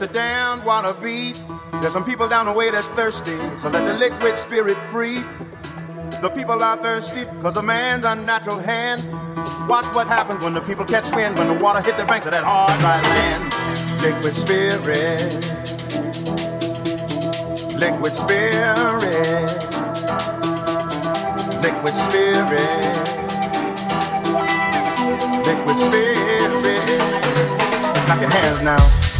let the damned water beat. There's some people down the way that's thirsty, so let the liquid spirit free. The people are thirsty because of man's unnatural hand. Watch what happens when the people catch wind, when the water hit the banks of that hard, dry land. Liquid spirit, liquid spirit, liquid spirit, liquid spirit. Clap your hands now.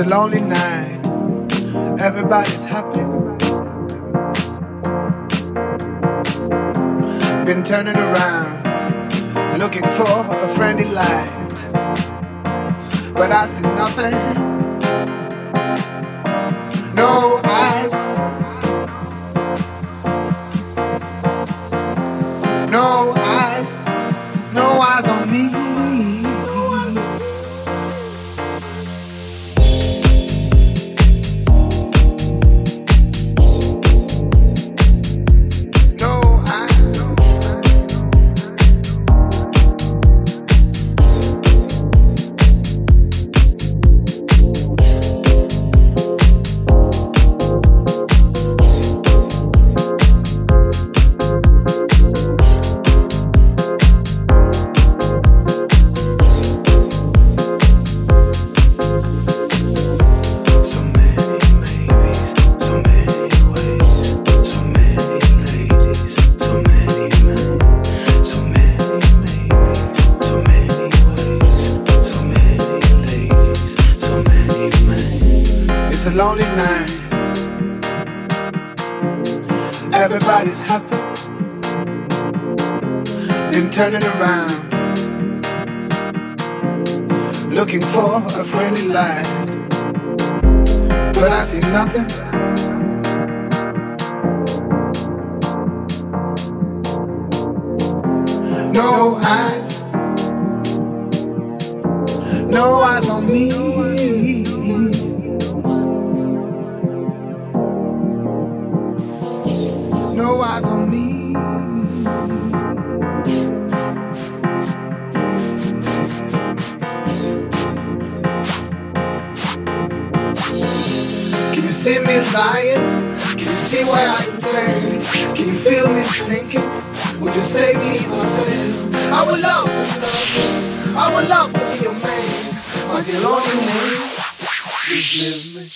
A lonely night. no eyes on me. No eyes on me. Can you see me lying? Can you see where I can take? Can you feel me thinking? Would you save me if I? I would love to love you. I would love to my dear lonely man, please live me.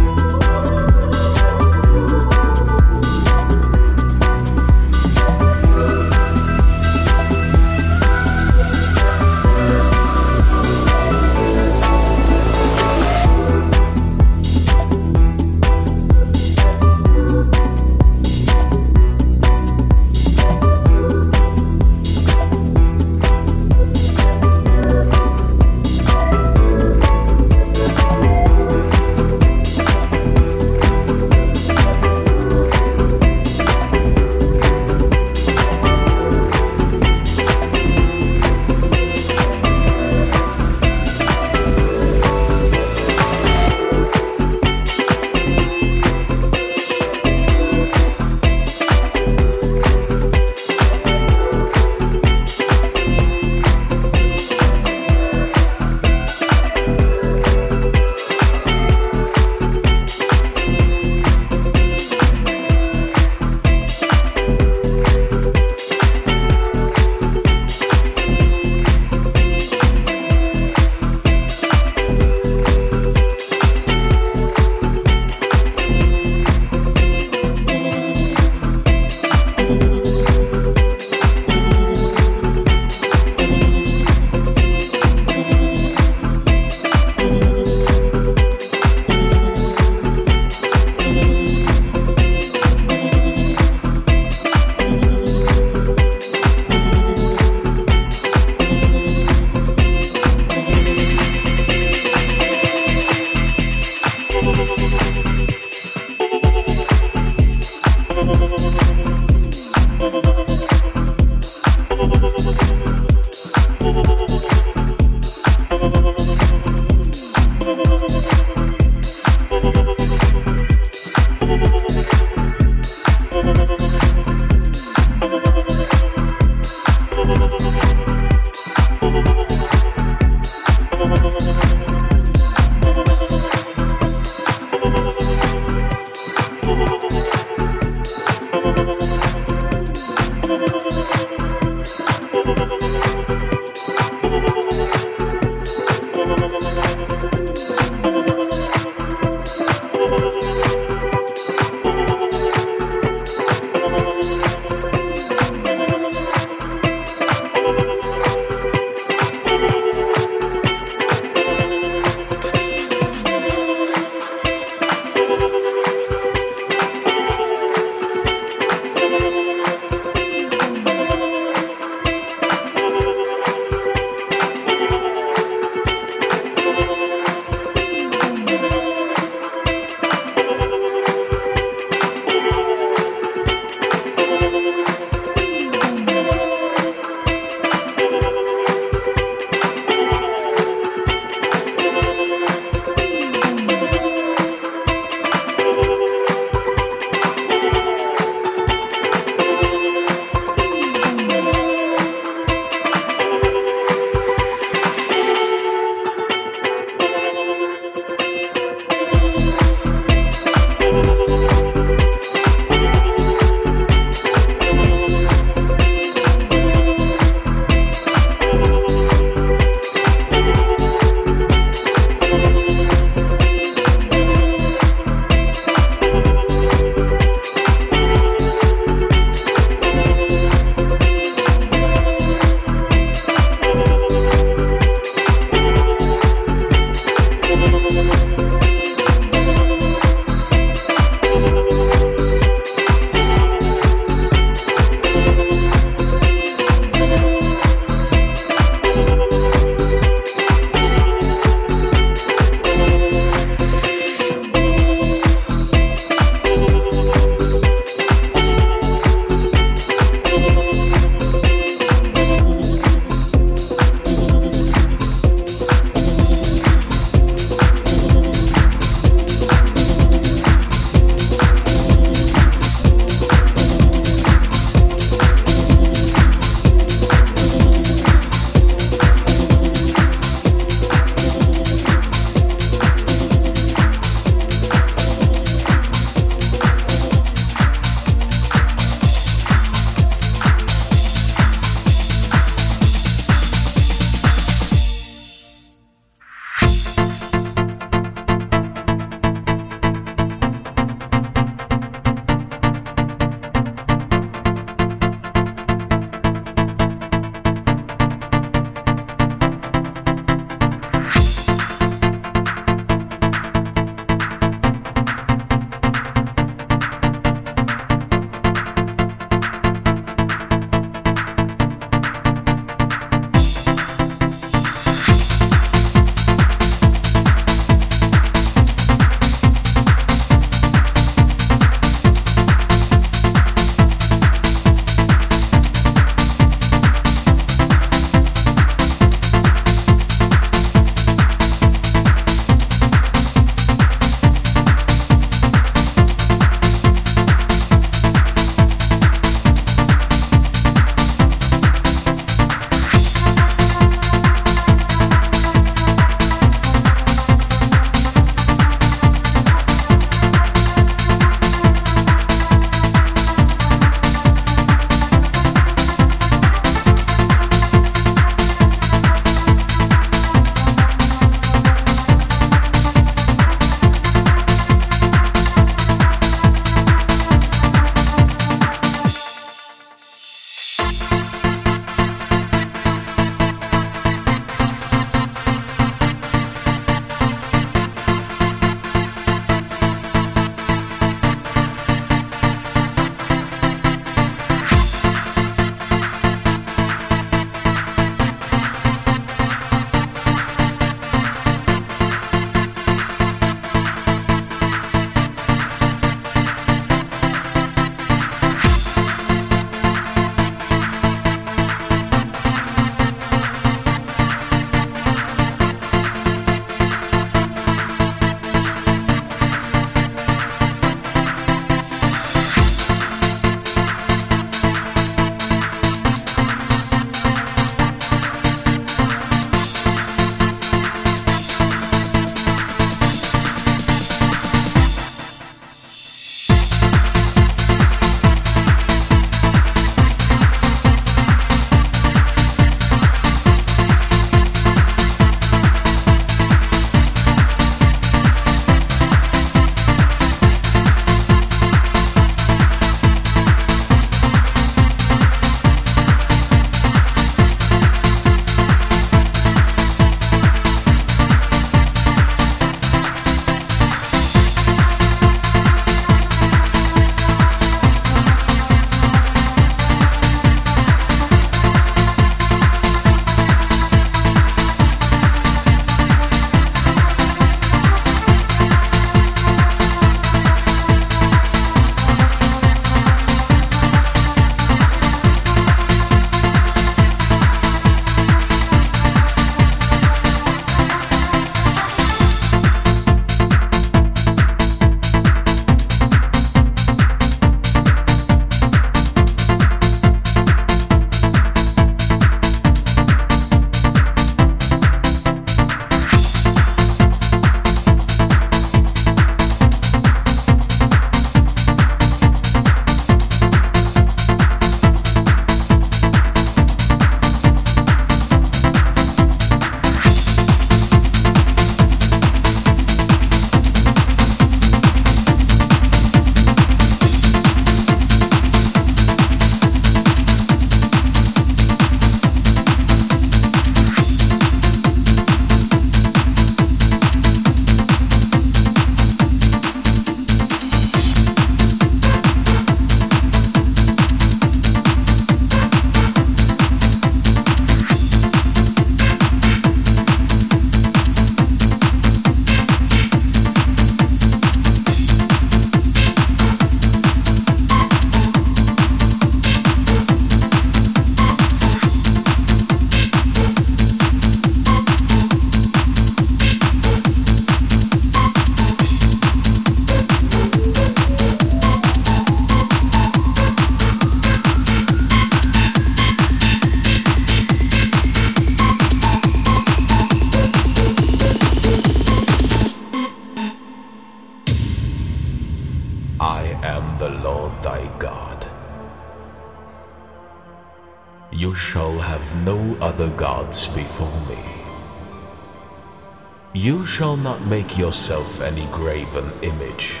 Shall not make yourself any graven image.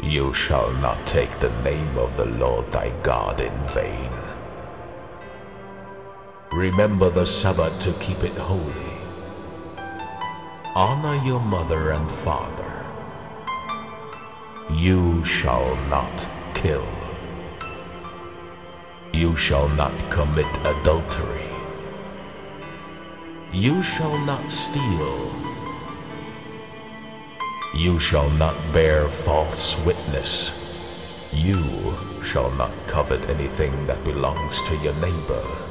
You shall not take the name of the Lord thy God in vain. Remember the Sabbath to keep it holy. Honor your mother and father. You shall not kill. You shall not commit adultery. You shall not steal. You shall not bear false witness. You shall not covet anything that belongs to your neighbor.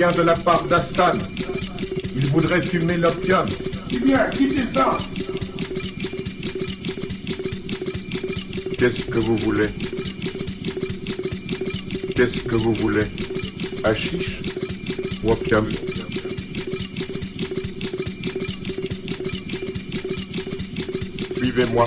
de la part d'Astan. Il voudrait fumer l'opium. Bien, quittez ça Qu'est-ce que vous voulez? Qu'est-ce que vous voulez? Hachiche ou opium? Suivez-moi.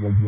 Musik